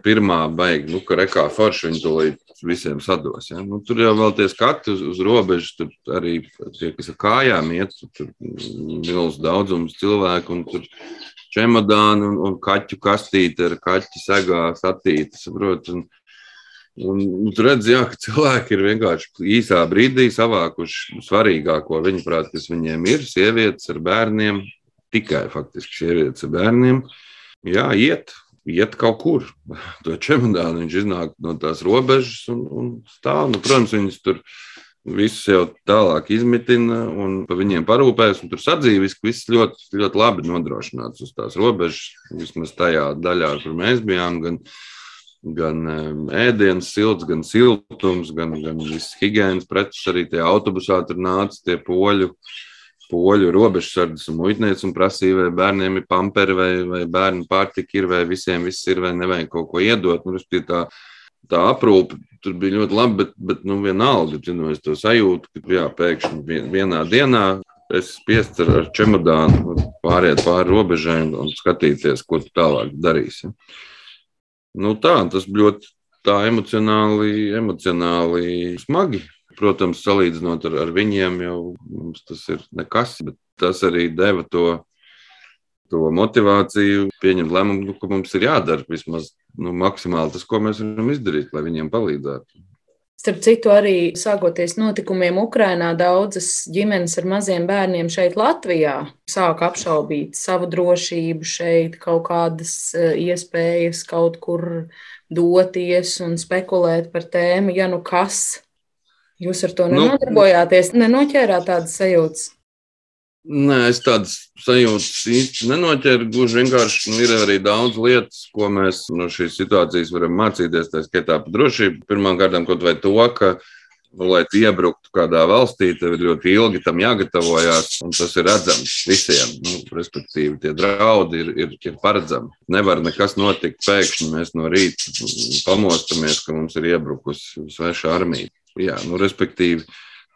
pirmā beigas, nu, ka rekā forši viņi tūlīt visiem sados. Ja? Nu, tur jau vēl tie skati uz, uz robežas, tur arī tie, kas ar kājām iet, tur milz daudzums cilvēku, un tur čemodānu un, un kaķu kastīti ar kaķu segā satīti. Saprot, un, Un, un tur redz, jā, ka cilvēki ir vienkārši īsā brīdī savākuši svarīgāko viņuprāt, kas viņiem ir. Sievietes ar bērniem, tikai faktiski sievietes ar bērniem. Jā, iet, iet kaut kur. To čemodānu viņš iznāk no tās robežas un, un stāv. Nu, protams, viņas tur visus jau tālāk izmitina un par viņiem parūpēs. Tur sadzīves, viss ļoti, ļoti labi nodrošināts uz tās robežas, vismaz tajā daļā, kur mēs bijām. Gan, gan ēdienas silts, gan siltums, gan, gan viss higiēnas preces. Arī tie autobusā tur nāca tie poļu, poļu robežsardzes un muitnieci un prasīja, vai bērniem ir pamperi, vai, vai bērnu pārtika ir, vai visiem viss ir, vai nevajag kaut ko iedot. Nu, tā, tā aprūpe tur bija ļoti laba, bet, bet nu, vienalga, nu, es to sajūtu, ka jā, pēkšņi vienā dienā es spiests ar, čemodānu pāriet pāri robežai un skatīties, ko tu tālāk darīsi. Ja. Nu, tā, tas ļoti tā emocionāli, emocionāli smagi. Protams, salīdzinot ar, ar viņiem, jau mums tas ir nekas, bet tas arī deva to, to motivāciju, pieņemt lēmumu, nu, ka mums ir jādara vismaz nu, maksimāli tas, ko mēs varam izdarīt, lai viņiem palīdzētu. Starp citu, arī sākoties notikumiem Ukrajinā, daudzas ģimenes ar maziem bērniem šeit, Latvijā, sāk apšaubīt savu drošību, šeit kaut kādas e, iespējas kaut kur doties un spekulēt par tēmu, ja nu kas. Jūs ar to nu, nenodarbojāties, nenoķērāt tādas sajūtas? Nē, es tādas sajūtas īsti nenoķēru. Gluži vienkārši ir arī daudz lietas, ko mēs no šīs situācijas varam mācīties. Tā skaitā par drošību. Pirmkārt, kaut vai to, ka, nu, lai iebruktu kādā valstī, tev ir ļoti ilgi tam jāgatavojas, un tas ir redzams visiem. Nu, respektīvi, tie draudi ir, ir, ir paredzami. Nevar nekas notikt pēkšņi. Mēs no rīta pamostamies, ka mums ir iebrukusi sveša armija. Jā, nu, respektīvi,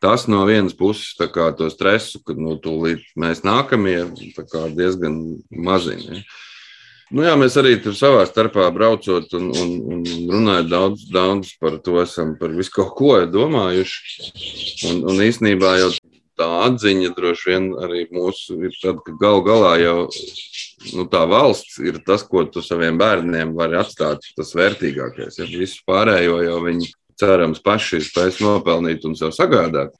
tas no vienas puses kā, to stresu, ka nu, tūlīt mēs nākamie diezgan mazini. Ja. Nu, jā, mēs arī tur savā starpā braucot un, un, un runājot daudz, daudz par to, esam par visu kaut ko domājuši. Un, un īsnībā jau tā atziņa droši vien arī mūsu ir tad, ka gal galā jau nu, tā valsts ir tas, ko tu saviem bērniem vari atstāt, tas vērtīgākais. Ja visu pārējo jau viņi cerams, paši spēs nopelnīt un sev sagādāt.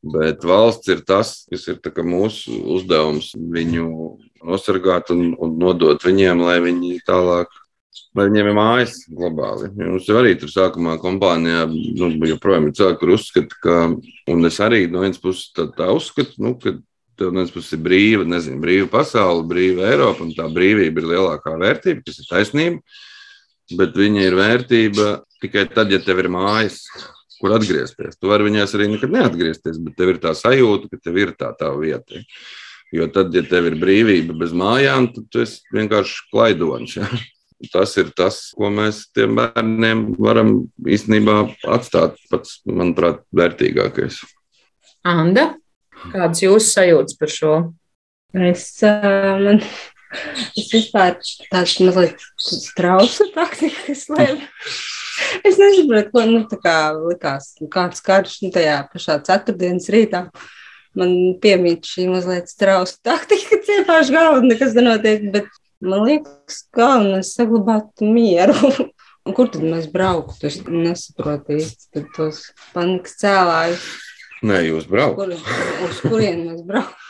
Bet valsts ir tas, kas ir mūsu uzdevums viņu nosargāt un, un nodot viņiem, lai viņi tālāk, lai viņiem ir mājas globāli. Mums jau arī tur sākumā kompānijā nu, joprojām ir cilvēki, kur uzskata, ka, un es arī no vienas puses tā, tā uzskatu, nu, ka tev no vienas puses ir brīva, nezinu, brīva pasaule, brīva Eiropa, un tā brīvība ir lielākā vērtība, kas ir taisnība bet viņa ir vērtība tikai tad, ja tev ir mājas, kur atgriezties. Tu vari viņās arī nekad neatgriezties, bet tev ir tā sajūta, ka tev ir tā tā vieta. Jo tad, ja tev ir brīvība bez mājām, tad tu esi vienkārši klaidonis. Ja? Tas ir tas, ko mēs tiem bērniem varam īstenībā atstāt pats, manuprāt, vērtīgākais. Anda, kādas jūsu sajūtas par šo? Es, man, Es vispār tāds mazliet strausu taktikas lēmu. Es nesaprotu, ko nu, tā kā likās, kāds karš nu, tajā pašā ceturtdienas rītā. Man piemīt šī mazliet strausa taktika, ka ciepāšu galvu, nekas nenotiek, bet man liekas, galvenais saglabāt mieru. Un kur tad mēs brauktu? Es nesaprotu īsti tos panikas cēlājus. Nē, jūs braucat. Kur, uz kurien mēs braucam?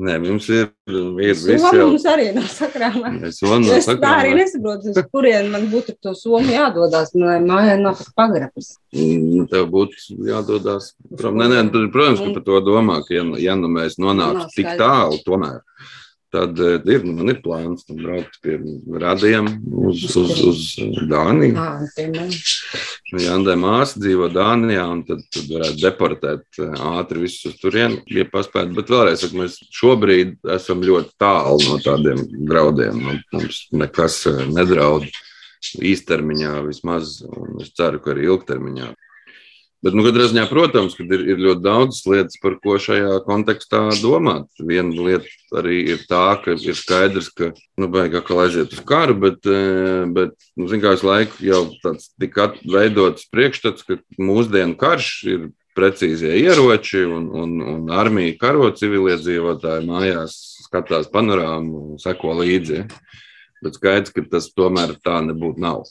Nē, mums ir visi jau... mums arī nav sakrāmā. Es, es tā arī nesaprotu, uz kurien man būtu to somu jādodas, lai mājā nav pagrabas. Mm, tev būtu jādodas. Nē, nē, protams, ka par to domā, ka ja, ja nu mēs nonāktu tik tālu tomēr tad eh, ir, nu, man ir plāns braukt pie radiem uz, uz, uz Dāniju. Nu, Jandai māsa dzīvo Dānijā, un tad, tad varētu deportēt eh, ātri visus uz turieni, ja paspētu. Bet vēlreiz, saku, mēs šobrīd esam ļoti tālu no tādiem draudiem. Mums nekas eh, nedraud īstermiņā vismaz, un es ceru, ka arī ilgtermiņā. Bet, nu, katrā ziņā, protams, ka ir, ir ļoti daudz lietas, par ko šajā kontekstā domāt. Viena lieta arī ir tā, ka ir skaidrs, ka, nu, vajag atkal aiziet uz karu, bet, eh, bet nu, kā es laiku jau tāds tika veidots priekšstats, ka mūsdienu karš ir precīzie ieroči un, un, un armija karo civiliedzīvotāji mājās skatās panorāmu un seko līdzi. Bet skaidrs, ka tas tomēr tā nebūtu nav.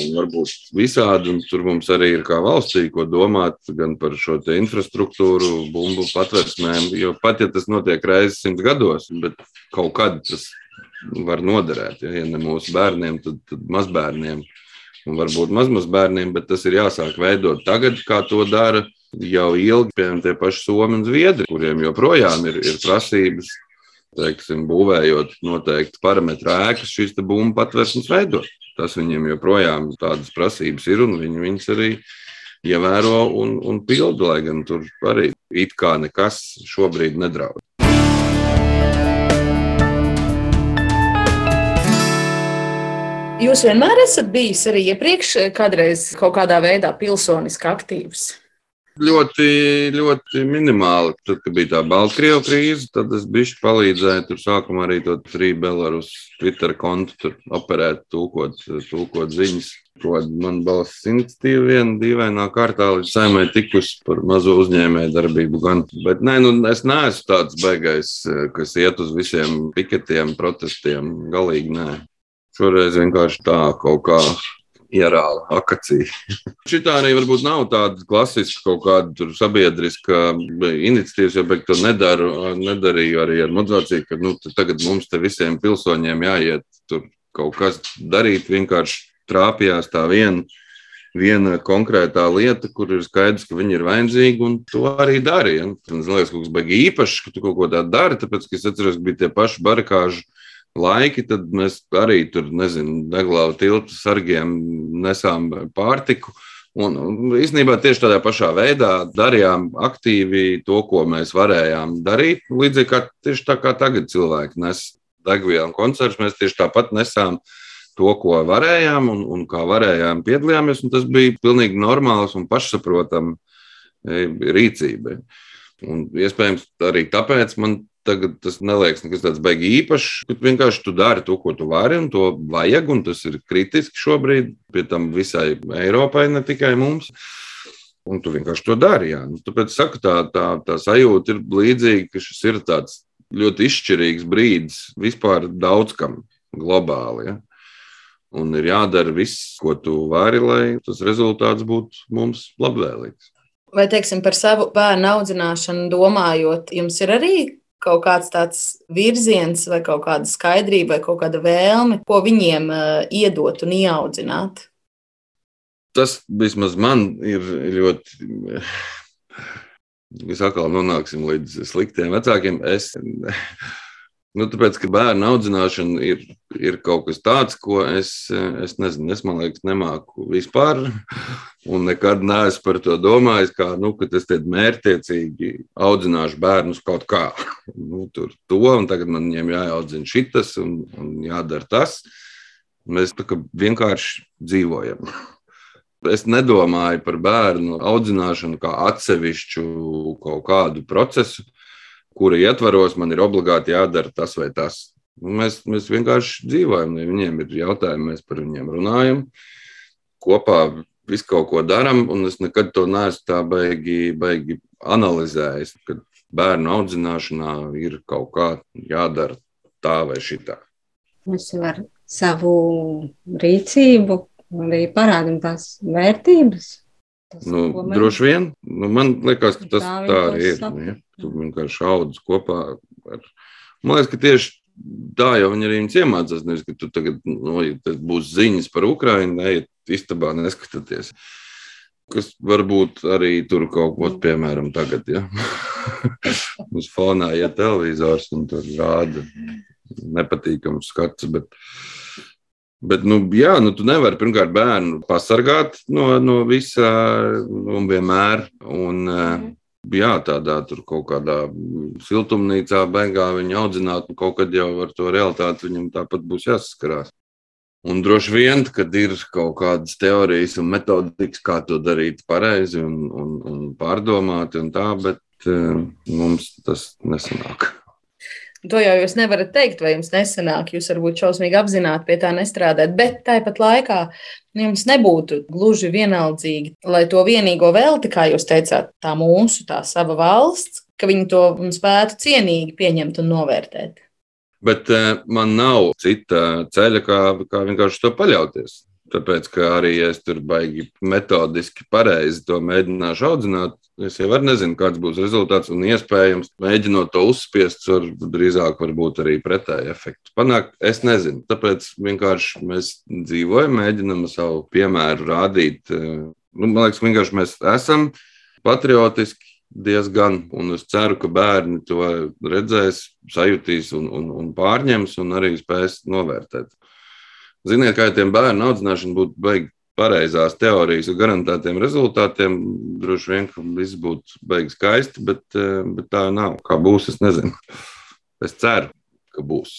Un varbūt visādi, un tur mums arī ir kā valstī, ko domāt gan par šo infrastruktūru, bumbu patversmēm. Jo pat ja tas notiek reizes simts gados, bet kaut kad tas var noderēt. Ja, ja ne mūsu bērniem, tad, tad mazbērniem un varbūt mazmazbērniem, bet tas ir jāsāk veidot tagad, kā to dara jau ilgi, piemēram, tie paši Somi un Zviedri, kuriem joprojām ir, ir prasības. Teiksim, būvējot noteikti parametru ēkas, šīs bumbu patvērsnes veidot. Tas viņiem joprojām tādas prasības ir, un viņi viņas arī ievēro un, un pilda, lai gan tur arī it kā nekas šobrīd nedraud. Jūs vienmēr esat bijis arī iepriekš kādreiz kaut kādā veidā pilsoniski aktīvs. Ļoti, ļoti minimāli. Tad, kad bija tā Baltkrievijas krīze, tad es biju palīdzēju. Tur sākumā arī to Belarus Twitter kontu operēt, tulkot, tulkot ziņas. Man balss iniciatīva viena dīvainā kārtā līdz saimai tikusi par mazo uzņēmēju darbību. Gan. Bet nē, nu, es neesmu tāds baigais, kas iet uz visiem piketiem, protestiem. Galīgi nē. Šoreiz vienkārši tā kaut kā ierāla akacija. Šitā arī varbūt nav tāda klasiska kaut kāda sabiedriska iniciatīva, jo to nedaru, nedarīju arī ar motivāciju, ka nu, tagad mums te visiem pilsoņiem jāiet tur kaut kas darīt. Vienkārši trāpījās tā viena. Viena konkrētā lieta, kur ir skaidrs, ka viņi ir vainīgi, un to arī darīja. Man liekas, ka kas beigas īpašs, ka tu kaut ko tādu dari, tāpēc, es atceros, ka bija tie paši barikāži laiki, tad mēs arī tur, nezinu, deglāvu tiltu sargiem nesām pārtiku. Un, un īstenībā tieši tādā pašā veidā darījām aktīvi to, ko mēs varējām darīt. Līdzīgi kā tieši tā kā tagad cilvēki nes degvielu un koncertus, mēs tieši tāpat nesām to, ko varējām un, un kā varējām piedalījāmies. Tas bija pilnīgi normāls un pašsaprotams e, rīcība. Un, iespējams, arī tāpēc man Tagad tas neliekas nekas tāds baigi īpašs, bet vienkārši tu dari to, ko tu vari, un to vajag, un tas ir kritiski šobrīd, pie tam visai Eiropai, ne tikai mums. Un tu vienkārši to dari. Jā. Nu, tāpēc saku, tā, tā, tā sajūta ir līdzīga, ka šis ir tāds ļoti izšķirīgs brīdis vispār daudz kam globāli. Ja? Un ir jādara viss, ko tu vari, lai tas rezultāts būtu mums labvēlīgs. Vai, teiksim, par savu bērnu audzināšanu domājot, jums ir arī kaut kāds tāds virziens, vai kaut kāda skaidrība, vai kaut kāda vēlme, ko viņiem uh, iedot un ieaudzināt? Tas vismaz man ir ļoti. Mēs atkal nonāksim līdz sliktiem vecākiem. Es Nu, tāpēc, ka bērnu audzināšana ir, ir kaut kas tāds, ko es, es nezinu, es man liekas, nemāku vispār. Un nekad neesmu par to domājis, kā, nu, es tādu mērķtiecīgi audzināšu bērnus kaut kā. Nu, tur to, un tagad man viņiem jāaudzina šitas un, un jādara tas. Mēs tā kā vienkārši dzīvojam. Es nedomāju par bērnu audzināšanu kā atsevišķu kaut kādu procesu kura ietvaros man ir obligāti jādara tas vai tas. Mēs, mēs vienkārši dzīvojam, ja viņiem ir jautājumi, mēs par viņiem runājam, kopā visu kaut ko darām, un es nekad to neesmu tā baigi, baigi analizējis, ka bērnu audzināšanā ir kaut kā jādara tā vai šitā. Mēs varam savu rīcību arī parādīt tās vērtības. Tas, nu, droši vien. Nu, man liekas, ka tas tā, tā arī ir. Nu, ja? Tu vienkārši audz kopā ar. Man liekas, ka tieši tā jau viņi arī iemācās. Nevis, ka tu tagad nu, būs ziņas par Ukrajinu, neiet istabā, neskatoties. Kas varbūt arī tur kaut ko, piemēram, tagad, ja uz fonā ir ja televizors un tur rāda nepatīkams skats. Bet, Bet, nu, jā, nu, tu nevari pirmkārt bērnu pasargāt no, no visa un vienmēr. Un, mm jā, tādā tur kaut kādā siltumnīcā, beigā viņa audzināt, un kaut kad jau ar to realitāti viņam tāpat būs jāsaskarās. Un droši vien, kad ir kaut kādas teorijas un metodikas, kā to darīt pareizi un, un, un pārdomāti, un tā, bet uh, mums tas nesanāk. To jau jūs nevarat teikt, vai jums nesanāk. Jūs varbūt šausmīgi apzināti pie tā nestrādājat, bet tāpat laikā jums nebūtu gluži vienaldzīgi, lai to vienīgo velti, kā jūs teicāt, tā mūsu, tā sava valsts, ka viņi to spētu cienīgi pieņemt un novērtēt. Bet man nav cita ceļa, kā, kā vienkārši to paļauties. Tāpēc, ka arī ja es tur baigi metodiski pareizi to mēģināšu audzināt, es jau nezinu, kāds būs rezultāts. Un iespējams, mēģinot to uzspiest, var drīzāk varbūt arī pretēji efektu panākt. Es nezinu. Tāpēc vienkārši mēs dzīvojam, mēģinam savu piemēru rādīt. Nu, man liekas, vienkārši mēs esam patriotiski diezgan, un es ceru, ka bērni to redzēs, sajutīs un, un, un pārņems un arī spēs novērtēt. Ziniet, kā tiem bērnu audzināšana būtu beigta pareizās teorijas un garantētiem rezultātiem, droši vien, ka viss būtu beigas skaisti, bet, eh, bet tā nav. Kā būs, es nezinu. Es ceru, ka būs.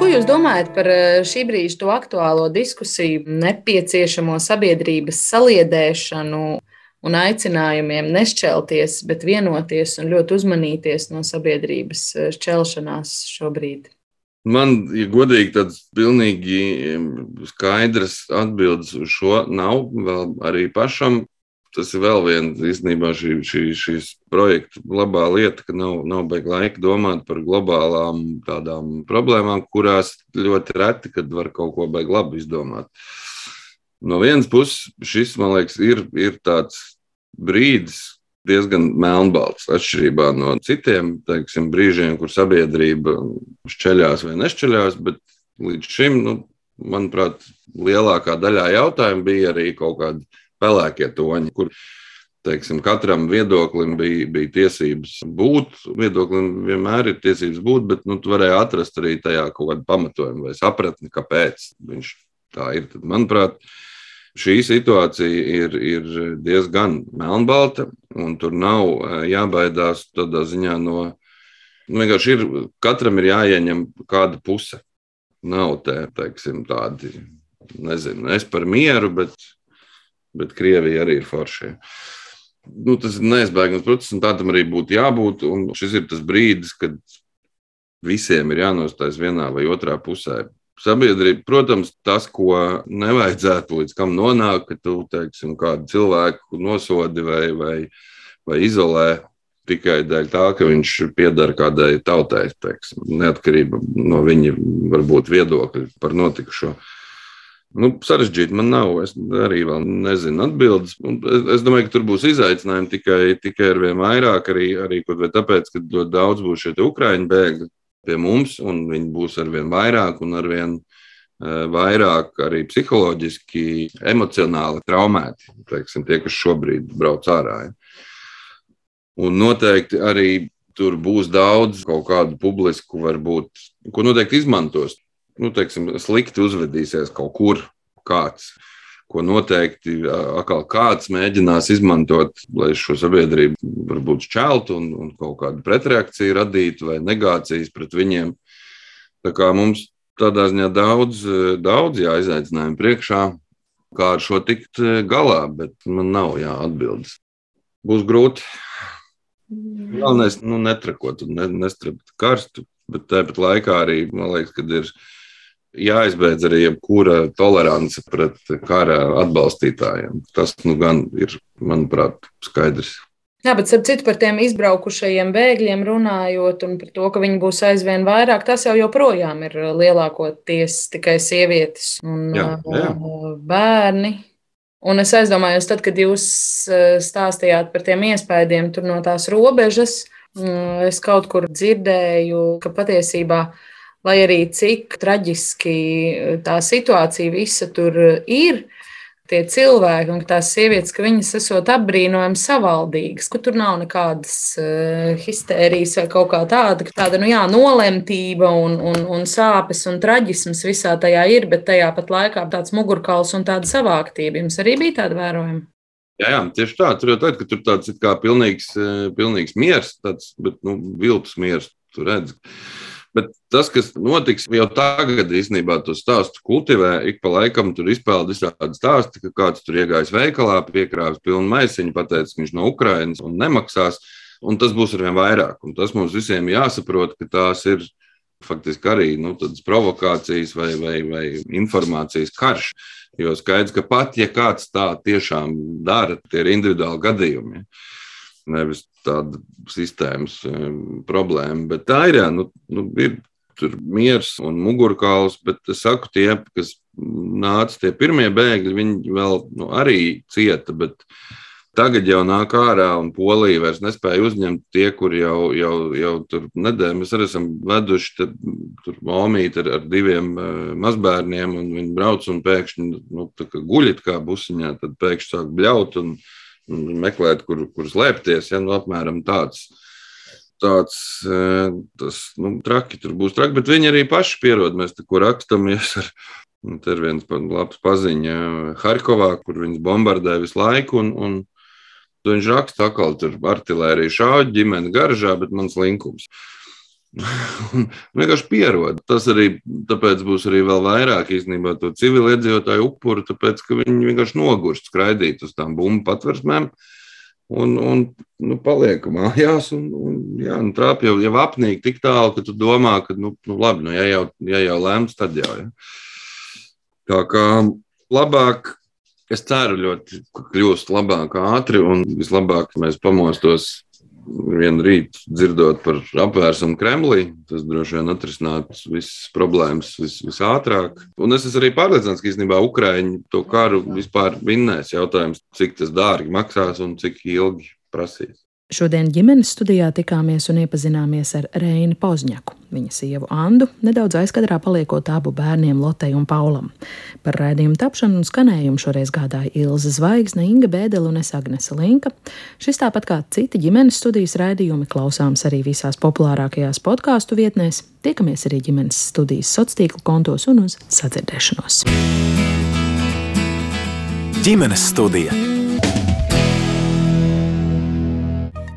Ko jūs domājat par eh, šī brīža aktuālo diskusiju, nepieciešamo sabiedrības saliedēšanu un aicinājumiem nešķelties, bet vienoties un ļoti uzmanīties no sabiedrības eh, šķelšanās šobrīd? Man, ja godīgi, tāds pilnīgi skaidrs atbildes uz šo nav vēl arī pašam. Tas ir vēl viens īstenībā šī, šī, šīs projekta labā lieta, ka nav, nav beigta laika domāt par globālām tādām problēmām, kurās ļoti reti, kad var kaut ko beigti labi izdomāt. No vienas puses, šis, man liekas, ir, ir tāds brīdis diezgan melnbalts, atšķirībā no citiem teiksim, brīžiem, kur sabiedrība šķeļās vai nešķeļās. Bet līdz šim, nu, manuprāt, lielākā daļā jautājumu bija arī kaut kādi pelēkie toņi, kur teiksim, katram viedoklim bija, bija tiesības būt. Viedoklim vienmēr ir tiesības būt, bet nu, tu varēji atrast arī tajā kaut kādu pamatojumu vai sapratni, kāpēc viņš tā ir. Tad, manuprāt, šī situācija ir, ir diezgan melnbalta, un tur nav eh, jābaidās tādā ziņā no. Nu, vienkārši ir, katram ir jāieņem kāda puse. Nav te, teiksim, tādi, nezinu, es par mieru, bet, bet Krievija arī ir foršie. Nu, tas ir neizbēgams process, un tādam arī būtu jābūt. Šis ir tas brīdis, kad visiem ir jānostājas vienā vai otrā pusē sabiedrība, protams, tas, ko nevajadzētu līdz kam nonākt, ka tu teiksim, kādu cilvēku nosodi vai, vai, vai izolē tikai dēļ tā, ka viņš pieder kādai tautai, teiksim, neatkarība no viņa varbūt viedokļa par notikušo. Nu, sarežģīti man nav. Es arī vēl nezinu atbildes. Es, es domāju, ka tur būs izaicinājumi tikai, tikai ar vien vairāk, arī, arī tāpēc, ka ļoti daudz būs šie ukraiņu bēgļi, pie mums, un viņi būs ar vien vairāk un ar vien eh, vairāk arī psiholoģiski, emocionāli traumēti. Teiksim, tie, kas šobrīd brauc ārā. Un noteikti arī tur būs daudz kaut kādu publisku, varbūt, ko noteikti izmantos. Nu, teiksim, slikti uzvedīsies kaut kur kāds ko noteikti atkal kāds mēģinās izmantot, lai šo sabiedrību varbūt šķeltu un, un kaut kādu pretreakciju radītu vai negācijas pret viņiem. Tā kā mums tādā ziņā daudz, daudz jāizaicinājumu priekšā, kā ar šo tikt galā, bet man nav jā, atbildes. Būs grūti. Galvenais, nu, netrakot ne, nestrapt karstu, bet tāpat laikā arī, man liekas, kad ir ielikās jāizbeidz arī jebkura tolerance pret kara atbalstītājiem. Tas nu gan ir, manuprāt, skaidrs. Jā, bet ar citu par tiem izbraukušajiem bēgļiem runājot, un par to, ka viņi būs aizvien vairāk, tas jau joprojām ir lielākoties tikai sievietes un jā, jā. bērni. Un es aizdomājos, tad, kad jūs stāstījāt par tiem iespējām no tās robežas, es kaut kur dzirdēju, ka patiesībā lai arī cik traģiski eh, tā situācija visa tur eh, ir, tie cilvēki un tās sievietes, ka viņas esot apbrīnojami savaldīgas, ka tur nav nekādas uh, histērijas vai kaut kā tāda, ka tāda, nu jā, nolemtība un, un, un sāpes un traģisms visā tajā ir, bet tajā pat laikā tāds mugurkauls un tāda savāktība. Jums arī bija tāda vērojama? Jā, jā, tieši tā. Tur jau tāda, ka tur tāds kā pilnīgs, pilnīgs miers, tāds, bet nu, viltus miers, tu redzi. Bet tas, kas notiks jau tagad, īstenībā to stāstu kultivē, ik pa laikam tur izpēta visādi stāsti, ka kāds tur iegājis veikalā, piekrāvis pilnu maisiņu, pateicis, ka viņš no Ukrainas un nemaksās. Un tas būs arvien vairāk. Un tas mums visiem jāsaprot, ka tās ir faktiski arī nu, provokācijas vai, vai, vai informācijas karš. Jo skaidrs, ka pat ja kāds tā tiešām dara, tie ir individuāli gadījumi. Nevis tāda sistēmas problēma. Bet tā ir. Jā, nu, nu, ir tur miers un mugurkauls, bet es saku, tie, kas nāca tie pirmie bēgļi, viņi vēl nu, arī cieta. Tagad jau nāk ārā, un Polija vairs nespēja uzņemt tie, kur jau, jau, jau tur nedēļ. Mēs arī esam veduši te, tur momīti ar, ar diviem uh, mazbērniem, un viņi brauc un pēkšņi nu, guļat kā busiņā, tad pēkšņi sāk bļaut un meklēt, kur, kur slēpties. Ja, nu, apmēram tāds. Tāds uh, tas, nu, traki tur būs traki, bet viņi arī paši pierod. Mēs tur rakstāmies ar, Un te ir viens labs paziņa Harkovā, kur viņas bombardē visu laiku. Un, un Viņš raksta, ka tur artērija šāda ģimene garžā, bet mans linkums. Vienkārši pierod. Tas arī tāpēc būs arī vēl vairāk īstenībā to civiliedzīvotāju upuru, tāpēc ka viņi vienkārši nogurst skraidīt uz tām bumbu patversmēm. Un, un nu, paliek mājās, un, un, jā, un trāp jau, jau apnīk tik tālu, ka tu domā, ka, nu, nu labi, nu, ja jau, ja jau lēms, tad jau. Ja. Tā kā labāk Es ceru, ļoti, kļūst labāk ātri un vislabāk mēs pamostos vienu rītu dzirdot par apvērsumu Kremlī. Tas droši vien atrisināt visas problēmas vis, visātrāk. Un es esmu arī pārliecināts, ka īstenībā Ukraiņi to karu vispār vinnēs. Jautājums, cik tas dārgi maksās un cik ilgi prasīs. Šodien ģimenes studijā tikāmies un iepazināmies ar Reini Pozņaku, viņa sievu Andu, nedaudz aizkadrā paliekot abu bērniem Lotei un Paulam. Par raidījumu tapšanu un skanējumu šoreiz gādāja Ilza Zvaigzne, Inga Bēdele un es Agnese Linka. Šis tāpat kā citi ģimenes studijas raidījumi klausāms arī visās populārākajās podkāstu vietnēs. Tiekamies arī ģimenes studijas sociālo kontos un uz sadzirdēšanos. Ģimenes studija